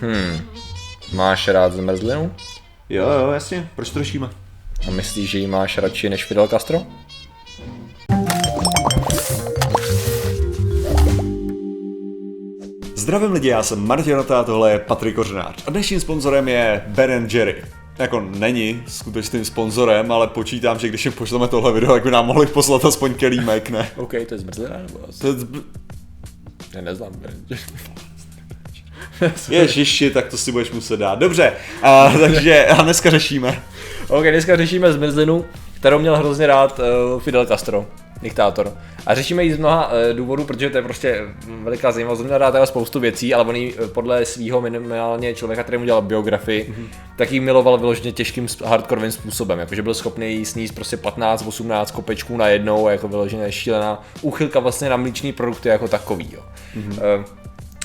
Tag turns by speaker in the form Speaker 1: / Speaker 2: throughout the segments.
Speaker 1: Hmm. Máš rád zmrzlinu?
Speaker 2: Jo, jo, jasně, proč to řešíme?
Speaker 1: A myslíš, že ji máš radši než Fidel Castro?
Speaker 2: Zdravím lidi, já jsem Martin Rota, tohle je Patrik Kořenář a dnešním sponzorem je Ben Jerry. Jako není skutečným sponzorem, ale počítám, že když jim pošleme tohle video, tak by nám mohli poslat aspoň kelímek, ne?
Speaker 1: OK, to je zmrzlina nebo asi?
Speaker 2: To je zb-
Speaker 1: Já neznám.
Speaker 2: Ježiši, tak to si budeš muset dát. Dobře, a, takže a dneska řešíme.
Speaker 1: OK, dneska řešíme zmrzlinu, kterou měl hrozně rád uh, Fidel Castro, diktátor. A řešíme ji z mnoha uh, důvodů, protože to je prostě veliká zajímavost. On měl rád teda spoustu věcí, ale on ji uh, podle svého minimálně člověka, který mu dělal biografii, mm-hmm. tak ji miloval vyloženě těžkým hardcoreovým způsobem. Jakože byl schopný jí sníst prostě 15-18 kopečků na jednou, jako vyloženě šílená úchylka vlastně na mlíčný produkty jako takový. Jo. Mm-hmm. Uh,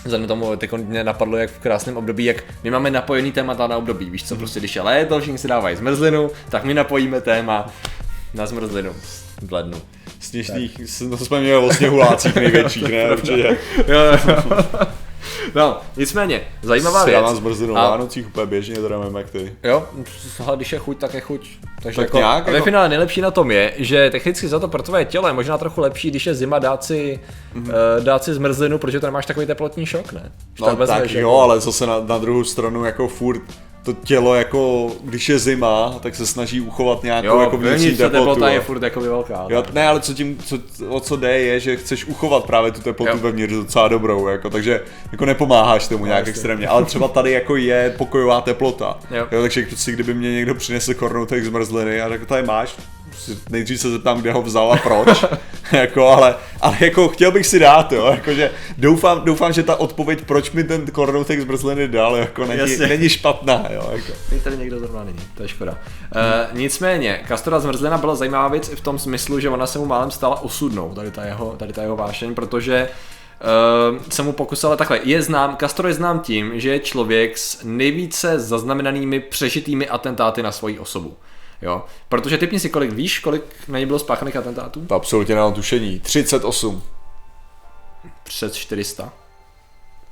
Speaker 1: Vzhledem tomu, teď mě napadlo, jak v krásném období, jak my máme napojený témata na období, víš co, prostě když je léto, všichni si dávají zmrzlinu, tak my napojíme téma na zmrzlinu v lednu.
Speaker 2: Sněžných, to jsme měli o sněhulácích největších, ne? Určitě.
Speaker 1: Jo, jo. No, nicméně, zajímavá
Speaker 2: Já
Speaker 1: věc.
Speaker 2: mám zmrzlinu
Speaker 1: A-
Speaker 2: a... Vánocích úplně běžně, teda nevím jak ty.
Speaker 1: Jo, ale když je chuť, tak je chuť. Takže
Speaker 2: Tak
Speaker 1: jako,
Speaker 2: nějak,
Speaker 1: a ve
Speaker 2: jako-
Speaker 1: finále nejlepší na tom je, že technicky za to pro tvoje tělo je možná trochu lepší, když je zima dát si, mm-hmm. uh, dát si zmrzlinu, protože to nemáš takový teplotní šok, ne? Když
Speaker 2: No
Speaker 1: vezmeš
Speaker 2: tak
Speaker 1: jako-
Speaker 2: jo, ale zase na, na druhou stranu jako furt to tělo jako, když je zima, tak se snaží uchovat nějakou
Speaker 1: Jo,
Speaker 2: jako vnitřní teplotu.
Speaker 1: teplota je furt jako velká.
Speaker 2: Jo, ne, ale co tím, co, o co jde, je, že chceš uchovat právě tu teplotu
Speaker 1: Jo.
Speaker 2: vevnitř docela dobrou, jako, takže jako nepomáháš tomu nějak
Speaker 1: jasně.
Speaker 2: extrémně, ale třeba tady jako je pokojová teplota,
Speaker 1: Jo.
Speaker 2: jo takže si kdyby mě někdo přinesl kornoutek zmrzliny a řekl, tady máš, nejdřív se zeptám, kde ho vzal a proč, jako, ale, ale jako chtěl bych si dát, jo, jakože doufám, doufám, že ta odpověď, proč mi ten kornoutek zmrzliny dal, jako není,
Speaker 1: Jasně.
Speaker 2: není špatná, jo, jako.
Speaker 1: Teď tady někdo zrovna není, to je škoda. Uh, nicméně, Castora zmrzlina byla zajímavá věc i v tom smyslu, že ona se mu málem stala osudnou, tady ta jeho, tady ta jeho vášeň, protože uh, se mu pokusila takhle. Je znám, Castro je znám tím, že je člověk s nejvíce zaznamenanými přežitými atentáty na svoji osobu. Jo, protože typni si, kolik víš, kolik na něj bylo spáchaných atentátů?
Speaker 2: To absolutně nemám tušení, 38.
Speaker 1: Přes 400.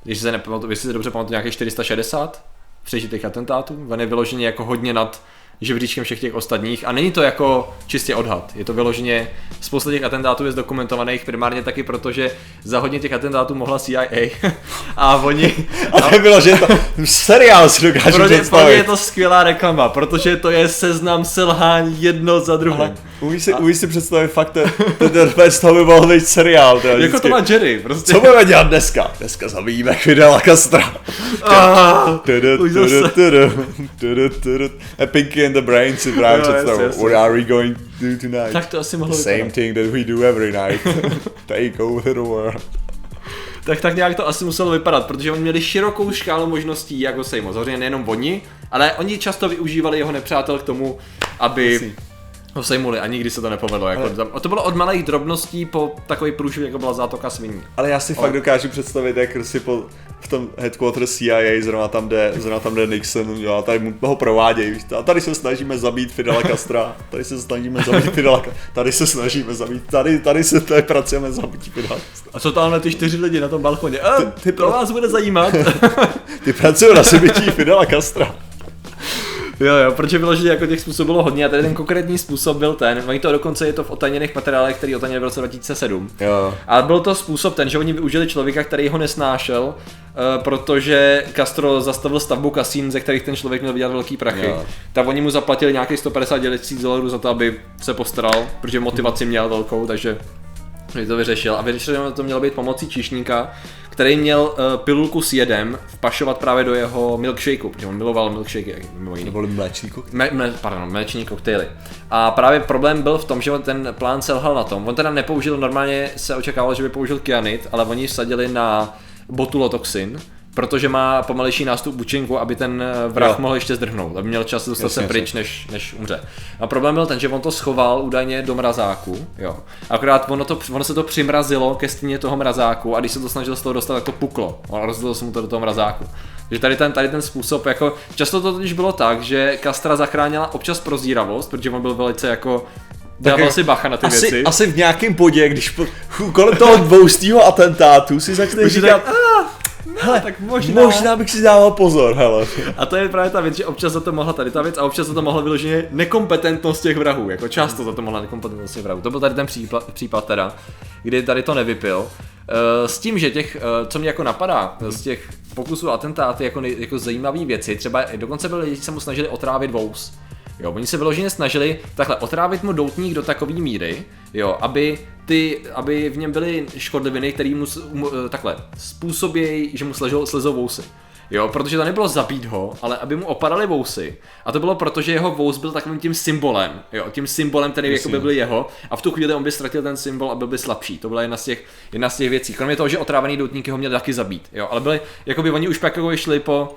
Speaker 1: Když se nepamatuju, jestli si dobře pamatuju, nějakých 460 přežitých atentátů. On je vyloženě jako hodně nad žebříčkem všech těch ostatních a není to jako čistě odhad. Je to vyloženě, spousta těch atentátů je zdokumentovaných primárně taky proto, že za hodně těch atentátů mohla CIA a oni...
Speaker 2: A to bylo, že to seriál si dokážu
Speaker 1: pro, pro je to skvělá reklama, protože to je seznam selhání jedno za druhým.
Speaker 2: Ale umíš si, umíš si představit fakt, ten, ten, ten, z toho by mohl být seriál. Teda,
Speaker 1: Jako to má Jerry, prostě.
Speaker 2: Co budeme dělat dneska? Dneska zabijíme Fidela Castra. A Pinky and the Brain si právě představu. What are we going to do tonight?
Speaker 1: Tak to asi mohlo
Speaker 2: same thing that we do every night. Take over the world.
Speaker 1: tak, tak nějak to asi muselo vypadat, protože oni měli širokou škálu možností, jak ho sejmout. Samozřejmě nejenom oni, ale oni často využívali jeho nepřátel k tomu, aby
Speaker 2: Jasný.
Speaker 1: Ho sejmuli a nikdy se to nepovedlo. Jako tam, to bylo od malých drobností po takový průšvih, jako byla zátoka sviní.
Speaker 2: Ale já si fakt dokážu představit, jak si po, v tom headquarter CIA zrovna tam jde, zrovna tam jde Nixon jo, a tady mu ho provádějí. A tady se snažíme zabít Fidela Castra, tady se snažíme zabít Fidela tady se snažíme zabít, tady, tady se tady pracujeme zabít Fidela Castra.
Speaker 1: A co tamhle ty čtyři lidi na tom balkoně? A, ty,
Speaker 2: ty
Speaker 1: to
Speaker 2: pro-
Speaker 1: vás bude zajímat.
Speaker 2: Ty pracují na zabití Fidela Castra.
Speaker 1: Jo, jo, protože vyloženě jako těch způsobů bylo hodně a tady ten konkrétní způsob byl ten, oni to dokonce je to v otajněných materiálech, který otajnili v roce 2007.
Speaker 2: Jo.
Speaker 1: Ale byl to způsob ten, že oni využili člověka, který ho nesnášel, eh, protože Castro zastavil stavbu kasín, ze kterých ten člověk měl vydělat velký prachy.
Speaker 2: Jo.
Speaker 1: Tak oni mu zaplatili nějakých 150 tisíc dolarů za to, aby se postaral, protože motivaci měl velkou, takže že to vyřešil. A vyřešil to mělo být pomocí číšníka, který měl uh, pilulku s jedem vpašovat právě do jeho milkshakeu, protože on miloval milkshakey, jak mimo jiný.
Speaker 2: Neboli mléčný koktejl.
Speaker 1: Me, me, pardon, mléční koktejly. A právě problém byl v tom, že ten plán selhal na tom. On teda nepoužil, normálně se očekávalo, že by použil kyanid, ale oni vsadili na botulotoxin, protože má pomalejší nástup účinku, aby ten eh, vrah
Speaker 2: Jo.
Speaker 1: mohl ještě zdrhnout, aby měl čas dostat
Speaker 2: Jasně,
Speaker 1: se pryč, než, než umře. A problém byl ten, že on to schoval údajně do mrazáku, jo. Akorát ono, to, ono se to přimrazilo ke stěně toho mrazáku a když se to snažil z toho dostat, tak to puklo. A rozdělilo se mu to do toho mrazáku. Že tady ten, tady ten způsob, jako často to totiž bylo tak, že Kastra zachránila občas prozíravost, protože on byl velice jako dával
Speaker 2: jako
Speaker 1: si bacha na ty
Speaker 2: asi,
Speaker 1: věci.
Speaker 2: asi v nějakém bodě, když po, kolem toho dvoustýho atentátu si začne říkat,
Speaker 1: tak,
Speaker 2: hele,
Speaker 1: tak možná.
Speaker 2: možná bych si dával pozor, hele.
Speaker 1: A to je právě ta věc, že občas za to mohla tady ta věc a občas za to mohla vyloženě nekompetentnost těch vrahů, jako často za to mohla nekompetentnost těch vrahů. To byl tady ten případ, případ teda, kdy tady to nevypil. Eh, S tím, že těch, eh, co mě jako napadá, z těch pokusů a atentáty jako, nej, jako zajímavé věci, třeba dokonce byli lidi, se mu snažili otrávit vous. Jo, oni se vyloženě snažili takhle otrávit mu doutník do takové míry, jo, aby ty, aby v něm byly škodliviny, které mu, mu eh, takhle způsobějí, že mu slezou, slezou vousy. Jo, protože to nebylo zabít ho, ale aby mu opadaly vousy. A to bylo proto, že jeho vous byl takovým tím symbolem, jo, tím symbolem, který jako by byl jeho. A v tu chvíli on by ztratil ten symbol a byl by slabší. To byla jedna z těch, jedna z těch věcí. Kromě toho, že otrávený doutníky ho měli taky zabít, jo, ale byli, jako by oni už pak jako šli po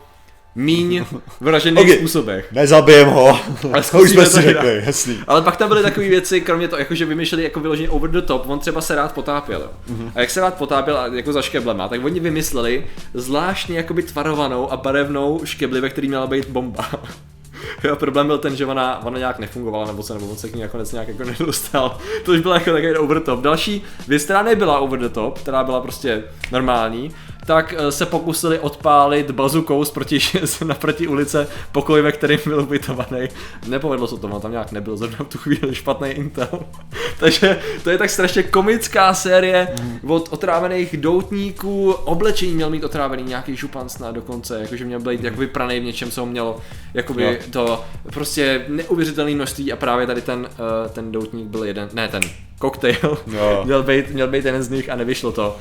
Speaker 1: míň vražených
Speaker 2: Ok.
Speaker 1: způsobech.
Speaker 2: Nezabijem ho.
Speaker 1: Ale
Speaker 2: to už jsme si řekli, jasný.
Speaker 1: Ale pak tam byly takové věci, kromě toho, jako že vymýšleli jako vyloženě over the top, on třeba se rád potápěl. Jo.
Speaker 2: Mhm.
Speaker 1: A jak se rád potápěl a jako za škeblema, tak oni vymysleli zvláštně jakoby tvarovanou a barevnou škebli, ve který měla být bomba. Jo, problém byl ten, že ona, ona nějak nefungovala, nebo se, nebo on se k ní nakonec nějak jako nedostal. To už byla jako takový over the top. Další věc, která nebyla over the top, která byla prostě normální, tak eh, se pokusili odpálit bazukou z proti, naproti ulice pokoj, ve kterém byl ubytovaný. Nepovedlo se to, tam nějak nebyl zrovna v tu chvíli špatný intel. Takže to je tak strašně komická série od otrávených doutníků, oblečení měl mít otrávený nějaký župan snad dokonce, jakože měl být jakoby pranej v něčem, co ho mělo, jakoby
Speaker 2: Jo.
Speaker 1: to prostě neuvěřitelné množství a právě tady ten, uh, ten doutník byl jeden, ne ten koktejl,
Speaker 2: Jo.
Speaker 1: měl, být, měl být jeden z nich a nevyšlo to.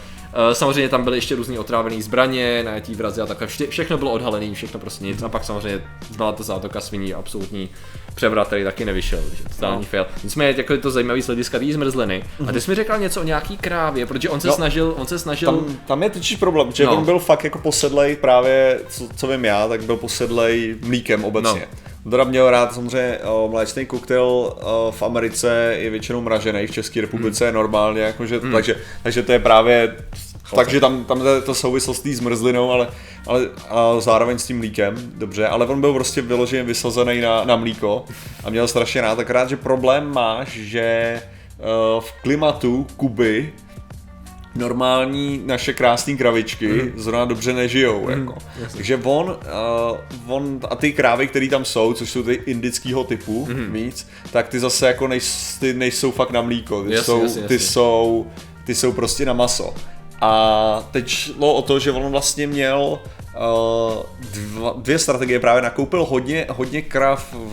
Speaker 1: Uh, samozřejmě tam byly ještě různé otrávené zbraně, najetí vrazy a takhle. Vše, všechno bylo odhalené, všechno prostě nic. A pak samozřejmě byla to zátoka sviní, absolutní převrat, který taky nevyšel, takže totální
Speaker 2: No.
Speaker 1: fail. Nicméně jako je to zajímavý z hlediska té zmrzliny. A ty jsi mi řekl něco o nějaký krávě, protože on se
Speaker 2: No.
Speaker 1: snažil, on se snažil,
Speaker 2: Tam, tam je totiž problém, že
Speaker 1: No.
Speaker 2: on byl fakt jako posedlej právě, co, co vím já, tak byl posedlej mlíkem obecně.
Speaker 1: No.
Speaker 2: Teda měl rád samozřejmě o, mléčný koktejl o, v Americe je většinou mražený, v České republice je normálně, jakože, takže, takže to je právě takže tam, tam je to souvislostí s mrzlinou, ale, ale a zároveň s tím mlíkem, dobře, ale on byl prostě vyloženě vysazený na, na mlíko a měl strašně rád, akorát, že problém máš, že uh, v klimatu Kuby normální naše krásné kravičky mm. zrovna dobře nežijou. Mm, jako. Takže on, uh, on a ty krávy, které tam jsou, což jsou ty indického typu mm. víc, tak ty zase jako nejs, ty nejsou fakt na mlíko, ty,
Speaker 1: Jasně,
Speaker 2: jsou,
Speaker 1: jasně,
Speaker 2: ty
Speaker 1: jasně.
Speaker 2: jsou ty jsou prostě na maso. A teď šlo o to, že on vlastně měl dva, dvě strategie, právě nakoupil hodně, hodně krav v,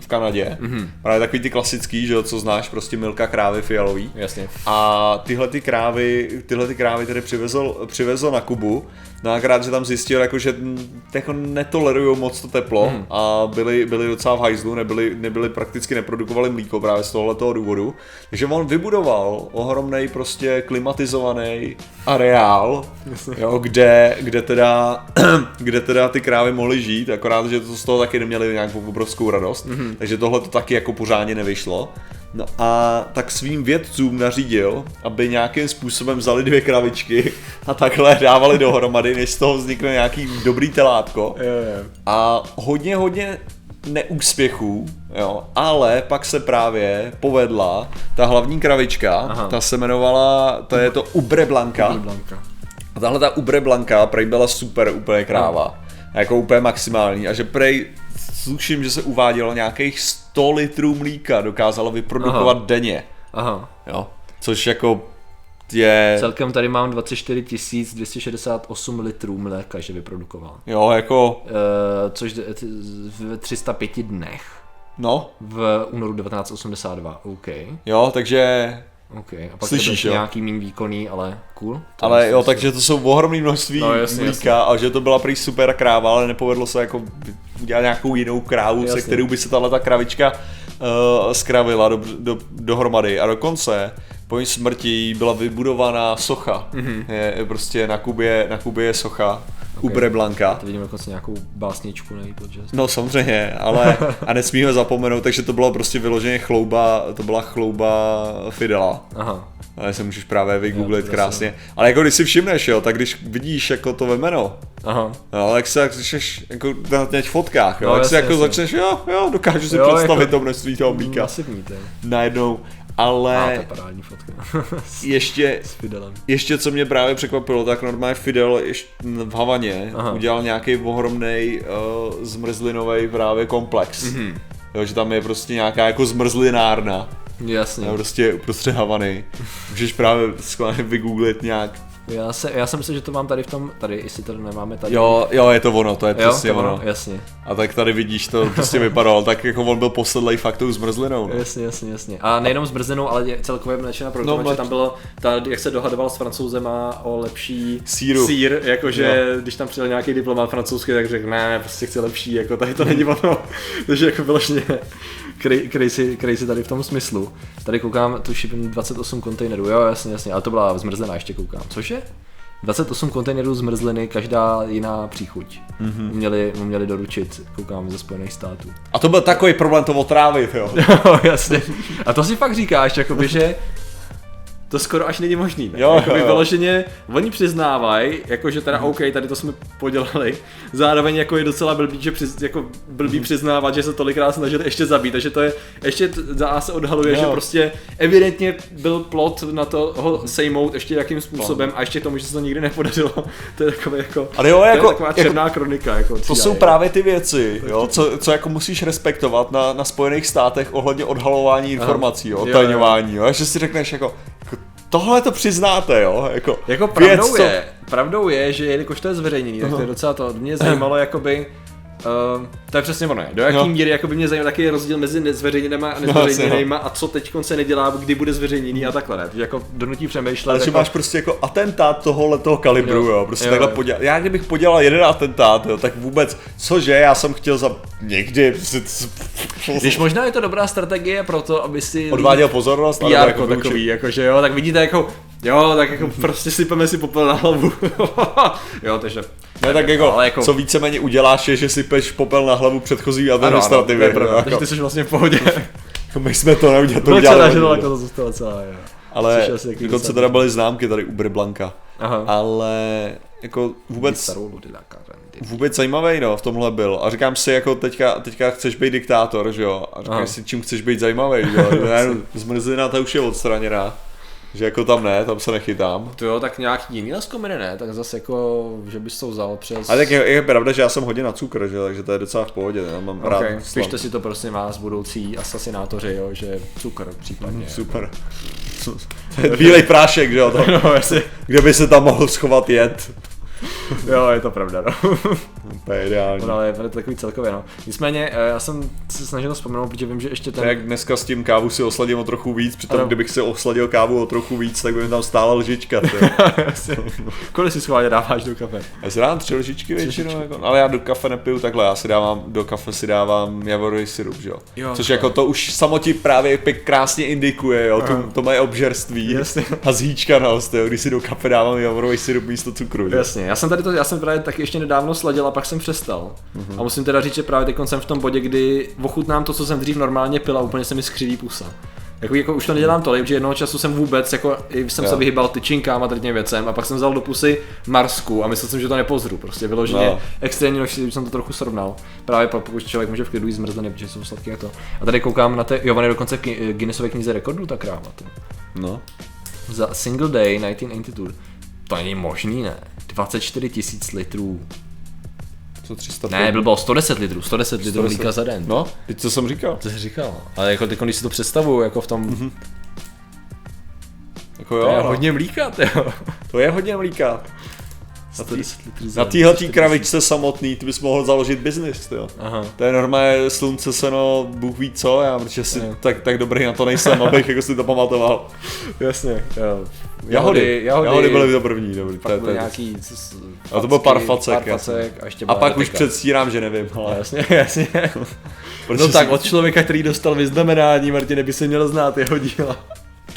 Speaker 2: v Kanadě, mm-hmm. právě takový ty klasický, že jo, co znáš, prostě milka krávy fialový.
Speaker 1: jasně.
Speaker 2: A tyhle ty krávy, tyhle ty krávy tedy přivezl, přivezl na Kubu. No akorát, že tam zjistil, jako, že mm, jako netolerují moc to teplo
Speaker 1: Hmm.
Speaker 2: a byli, byli docela v hajzlu, nebyli, nebyli prakticky neprodukovali mlíko právě z tohoto důvodu. Takže on vybudoval ohromný prostě klimatizovaný areál, jo, kde, kde, teda, kde teda ty krávy mohly žít, akorát, že to z toho taky neměli nějakou obrovskou radost,
Speaker 1: Mhm.
Speaker 2: takže tohle to taky jako pořádně nevyšlo. No a tak svým vědcům nařídil, aby nějakým způsobem vzali dvě kravičky a takhle dávali dohromady, než z toho vznikne nějaký dobrý telátko.
Speaker 1: Jo, jo.
Speaker 2: A hodně, hodně neúspěchů, jo, ale pak se právě povedla ta hlavní kravička,
Speaker 1: Aha.
Speaker 2: ta se jmenovala, to je to Ubre Blanca.
Speaker 1: Blanka.
Speaker 2: A tahle ta Ubre Blanca prej byla super úplně kráva. A jako úplně maximální. A že prej sluším, že se uvádělo nějakých 100 litrů mlíka dokázalo vyprodukovat
Speaker 1: Aha.
Speaker 2: denně.
Speaker 1: Aha.
Speaker 2: Jo. Což jako je,
Speaker 1: Celkem tady mám 24 268 litrů mléka, že vyprodukoval.
Speaker 2: jo, jako,
Speaker 1: Uh, což v 305 dnech
Speaker 2: no,
Speaker 1: v únoru 1982. OK.
Speaker 2: jo, takže,
Speaker 1: OK. A pak
Speaker 2: Slyšíš, jo?
Speaker 1: nějaký méně výkonný, ale cool. To
Speaker 2: ale jo, takže to jsou ohromné množství
Speaker 1: No, jasně,
Speaker 2: mlíka a že to byla prý super kráva, ale nepovedlo se jako udělat nějakou jinou krávu, se
Speaker 1: Jasně.
Speaker 2: kterou by se tahle ta kravička uh, skravila do, do, dohromady a dokonce po její smrti byla vybudovaná socha.
Speaker 1: Mhm.
Speaker 2: Mm-hmm. Je prostě na Kubě, na Kubě je socha okay. Ubre Blanca.
Speaker 1: To vidím dokonce nějakou básničku na podžest.
Speaker 2: No samozřejmě, ale a nesmíme zapomenout, takže to bylo prostě vyloženě chlouba, to byla chlouba Fidela.
Speaker 1: Aha.
Speaker 2: Ale se můžeš právě vygooglit
Speaker 1: Jo,
Speaker 2: krásně. Ale jako když si všimneš, jo, tak když vidíš jako to jméno,
Speaker 1: Aha.
Speaker 2: no, ale jak se jak začneš jako na těch fotkách, jo,
Speaker 1: No,
Speaker 2: jak si
Speaker 1: jasně,
Speaker 2: jako
Speaker 1: jasně.
Speaker 2: začneš, jo, jo, dokážu si
Speaker 1: Jo,
Speaker 2: představit
Speaker 1: jako-
Speaker 2: to množství toho mlíka
Speaker 1: je.
Speaker 2: najednou. Ale
Speaker 1: A, fotka.
Speaker 2: ještě,
Speaker 1: S Fidelem.
Speaker 2: ještě co mě právě překvapilo, tak normálně Fidel ještě v Havaně
Speaker 1: Aha.
Speaker 2: udělal nějaký ohromný uh, zmrzlinový právě komplex.
Speaker 1: Mhm.
Speaker 2: Mm-hmm. Jo, že tam je prostě nějaká jako zmrzlinárna.
Speaker 1: Jasně.
Speaker 2: Jo, prostě uprostřed Havany. Můžeš právě schválně vygooglit nějak.
Speaker 1: Já, se, já jsem myslel, že to mám tady v tom, tady, jestli to nemáme tady.
Speaker 2: Jo, jo, je to ono, to je
Speaker 1: jo
Speaker 2: přesně
Speaker 1: to
Speaker 2: ono.
Speaker 1: ono, jasně.
Speaker 2: A tak tady vidíš, to prostě vypadalo, tak jako on byl posedlej fakt tou zmrzlinou. No.
Speaker 1: Jasně, jasně, jasně. A nejenom s brzenou, ale celkově mlečená proto,
Speaker 2: No, mleč-
Speaker 1: že tam bylo, ta, jak se dohadoval s francouzema o lepší
Speaker 2: Síru.
Speaker 1: sír, jakože když tam přijel nějaký diplomát francouzský, tak řekl, ne, prostě chci lepší, jako tady to není ono. Takže jako vyloženě cra- crazy, crazy tady v tom smyslu. Tady koukám, tuším 28 kontejnerů, jo, jasně, jasně, ale to byla zmrzlená ještě koukám. Cože? 28 kontejnerů zmrzliny, každá jiná příchuť. Mm-hmm. Uměli, uměli doručit, koukám ze Spojených států.
Speaker 2: A to byl takový problém to otrávit, jo.
Speaker 1: Jo, jasně. A to si fakt říkáš, jakoby, že to skoro až není možný. Ne?
Speaker 2: Jo,
Speaker 1: jakoby
Speaker 2: jo, jo.
Speaker 1: vyloženě, oni přiznávají, jako že teda OK, tady to jsme podělali, zároveň jako je docela blbý, že přiz, jako blbý přiznávat, že se tolikrát snažili ještě zabít, takže to je, ještě za A se odhaluje,
Speaker 2: Jo.
Speaker 1: že prostě evidentně byl plot na to ho sejmout ještě jakým způsobem a ještě tomu, že se to nikdy nepodařilo, to je takové jako,
Speaker 2: Ale jo,
Speaker 1: to
Speaker 2: jako-
Speaker 1: je taková
Speaker 2: jako-
Speaker 1: černá kronika. Jako
Speaker 2: To jsou právě ty věci, jo, co, co jako musíš respektovat na, na Spojených státech ohledně odhalování informací, jo,
Speaker 1: Jo, jo.
Speaker 2: jo, že si řekneš jako, jako tohle to přiznáte, jo, jako,
Speaker 1: Jako
Speaker 2: věc,
Speaker 1: pravdou
Speaker 2: co-
Speaker 1: je, pravdou je, že jelikož to je zveřejněný, tak to je docela to, mě zajímalo jakoby, Uh, to je přesně ono, do jaký
Speaker 2: No.
Speaker 1: míry jakoby mě zajímá taký je rozdíl mezi nezveřejněnýma a
Speaker 2: No,
Speaker 1: nezveřejněnýma a co teď se nedělá, kdy bude zveřejněný a takhle, ne? Takže jako donutí přemýšlet.
Speaker 2: Ale že
Speaker 1: jako,
Speaker 2: máš prostě jako atentát tohohle toho kalibru, jo,
Speaker 1: Jo.
Speaker 2: prostě
Speaker 1: Jo,
Speaker 2: takhle
Speaker 1: jo.
Speaker 2: podělal. Já kdybych podělal jeden atentát, jo, tak vůbec, cože, já jsem chtěl za někdy,
Speaker 1: Když možná je to dobrá strategie pro to, aby si
Speaker 2: odváděl pozornost, ale
Speaker 1: PR
Speaker 2: jako
Speaker 1: jako takový, jakože jo, tak vidíte jako, jo, tak jako prostě sypeme si popel na hlavu. jo, takže.
Speaker 2: Ne, tak jako,
Speaker 1: ale jako
Speaker 2: co víceméně uděláš, je, že sypeš popel na hlavu předchozí
Speaker 1: ano, ano,
Speaker 2: administrativy.
Speaker 1: je pravda,
Speaker 2: jo,
Speaker 1: takže
Speaker 2: jako,
Speaker 1: ty jsi vlastně v pohodě.
Speaker 2: my jsme to neudělali, to udělali.
Speaker 1: jako
Speaker 2: jo.
Speaker 1: to zůstalo celá, jo.
Speaker 2: Ale dokonce teda byly známky tady u Blanka.
Speaker 1: Aha.
Speaker 2: Ale jako vůbec, vůbec zajímavý no, v tomhle byl. A říkám si, jako teďka, teďka chceš být diktátor, že jo? A říkám
Speaker 1: Aha.
Speaker 2: si, čím chceš být zajímavý, že jo? Zmrzlina ta už je odstraněná. Že jako tam ne, tam se nechytám.
Speaker 1: To jo, tak nějaký jiný leskominy ne, tak zase jako, že bys to vzal přes...
Speaker 2: A tak je, je pravda, že já jsem hodně na cukr, že? takže to je docela v pohodě. Já mám rád
Speaker 1: Okay.
Speaker 2: slam.
Speaker 1: Pište si to prosím vás, budoucí asasinátoři, jo, že cukr případně.
Speaker 2: Super. To je Bílej prášek, že jo? To,
Speaker 1: No, jasně.
Speaker 2: kde by se tam mohl schovat jed.
Speaker 1: Jo, je to pravda, no.
Speaker 2: To je ideální.
Speaker 1: no ale je to takový celkově, no. Nicméně, eh, já jsem se snažil vzpomenout, protože vím, že ještě ten...
Speaker 2: jak dneska s tím kávu si osladím o trochu víc, přitom
Speaker 1: Ano.
Speaker 2: kdybych si osladil kávu o trochu víc, tak by mi tam stála lžička.
Speaker 1: Kolik si schválně dáváš do kafe?
Speaker 2: Já si dávám tři lžičky většinou, jako, ale já do kafe nepiju takhle, já si dávám, do kafe si dávám javorový syrup, že jo.
Speaker 1: Jo,
Speaker 2: Což
Speaker 1: to-
Speaker 2: jako to už samotí právě pěk krásně indikuje, jo, to, to moje obžerství
Speaker 1: Jasně.
Speaker 2: a zhýčkanost, jo, když si do kafe dávám javorový syrup místo cukru.
Speaker 1: Jasně, já jsem tady to, já jsem právě taky ještě nedávno sladil a pak jsem přestal. A musím teda říct, že právě teď jsem v tom bodě, kdy ochutnám to, co jsem dřív normálně pil a úplně se mi skřiví pusa. Jako, jako už to nedělám tolik, že jednoho času jsem vůbec, jako jsem
Speaker 2: Jo.
Speaker 1: se vyhýbal tyčinkám a tady těm věcem a pak jsem vzal do pusy Marsku a myslel jsem, že to nepozru, prostě vyloženě
Speaker 2: No.
Speaker 1: extrémně když jsem to trochu srovnal. Právě pak, pokud člověk může v klidu jíst zmrzliny, protože jsou sladké a to. A tady koukám na ty, jo, on je dokonce v Guinnessově knize rekordů ta kráva. Ty.
Speaker 2: No.
Speaker 1: Za single day 1982. To není možný, ne? 24 tisíc litrů.
Speaker 2: Co 300
Speaker 1: Ne, bylo 110 litrů, 110 litrů
Speaker 2: 110.
Speaker 1: mlíka za den.
Speaker 2: No, teď co jsem říkal.
Speaker 1: To jsi říkal. Ale jako teď, když si to představuju, jako v tom, mm-hmm.
Speaker 2: Jako jo,
Speaker 1: to je
Speaker 2: no.
Speaker 1: hodně mlíka, jo.
Speaker 2: to je hodně mlíka.
Speaker 1: 110 litrů za
Speaker 2: Na téhle
Speaker 1: 40
Speaker 2: kravičce samotný, ty bys mohl založit biznis, jo.
Speaker 1: Aha.
Speaker 2: To je normálně slunce, seno, Bůh ví co, já protože si tak, tak dobrý na to nejsem, abych jako si to pamatoval.
Speaker 1: Jasně, jo.
Speaker 2: Jahody, jahody, jahody byly to první, dobrý.
Speaker 1: Pak
Speaker 2: to,
Speaker 1: byl
Speaker 2: to,
Speaker 1: nějaký... c-
Speaker 2: A to byl
Speaker 1: facky,
Speaker 2: parfacek,
Speaker 1: parfacek a ještě
Speaker 2: a pak už předstírám, že nevím, ale
Speaker 1: jasně, jasně.
Speaker 2: protože
Speaker 1: No tak od člověka, který dostal vyznamenání, Martine, by se měl znát jeho díla.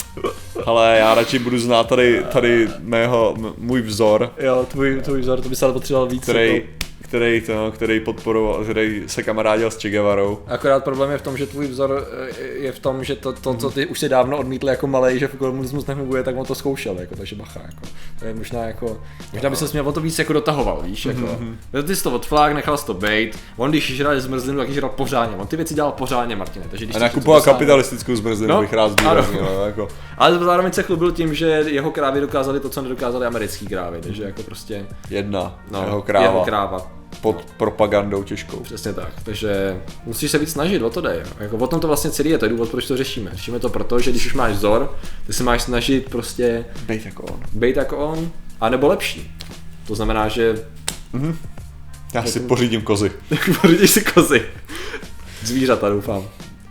Speaker 2: ale já radši budu znát tady, tady mého, můj vzor,
Speaker 1: Jo, tvůj, tvůj vzor, to by se ale potřeboval víc.
Speaker 2: který,
Speaker 1: jako-
Speaker 2: který, to, který podporoval, který se kamarádil s Che Guevarou.
Speaker 1: Akorát problém je v tom, že tvůj vzor eh, je v tom, že to, to co ty už si dávno odmítl jako malej, že komunismus nefunguje, tak on to zkoušel, jako, takže bacha, jako. To je možná jako, možná by se měl o to víc jako dotahoval, víš, jako. Mm-hmm. Ty jsi to odflák, nechal jsi to bait, on když žral zmrzlinu, tak ji žral pořádně, on ty věci dělal pořádně, Martine, takže když
Speaker 2: A nakupoval kapitalistickou zmrzlinu,
Speaker 1: No,
Speaker 2: bych rád zdůraznil, jako.
Speaker 1: Ale zároveň se chlubil tím, že jeho krávy dokázaly to, co nedokázali americký krávy, takže jako prostě,
Speaker 2: Jedna,
Speaker 1: no,
Speaker 2: jeho kráva,
Speaker 1: jeho kráva.
Speaker 2: Pod propagandou těžkou.
Speaker 1: Přesně tak, takže musíš se víc snažit, o to jde. Jako o tom to vlastně celý je, to je důvod, proč to řešíme. Řešíme to proto, že když už máš vzor, ty se máš snažit prostě
Speaker 2: Bejt jako on.
Speaker 1: být jako on, anebo lepší. To znamená, že
Speaker 2: Já si pořídím kozy.
Speaker 1: pořídíš si kozy. Zvířata, doufám.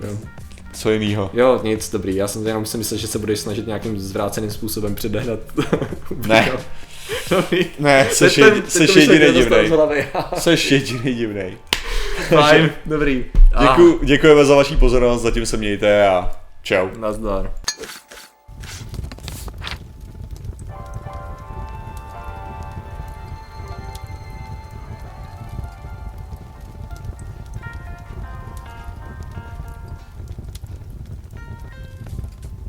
Speaker 1: Jo.
Speaker 2: Co jinýho?
Speaker 1: jo, nic, dobrý, já jsem jenom si myslel, že se budeš snažit nějakým zvráceným způsobem předehnat.
Speaker 2: Ne. Ne, seš, jedi, seš
Speaker 1: myšlenky
Speaker 2: jediný divnej. Seš jediný divnej.
Speaker 1: Fajn, dobrý.
Speaker 2: Děkuji, děkujeme za vaši pozornost, zatím se mějte a čau.
Speaker 1: Nazdar.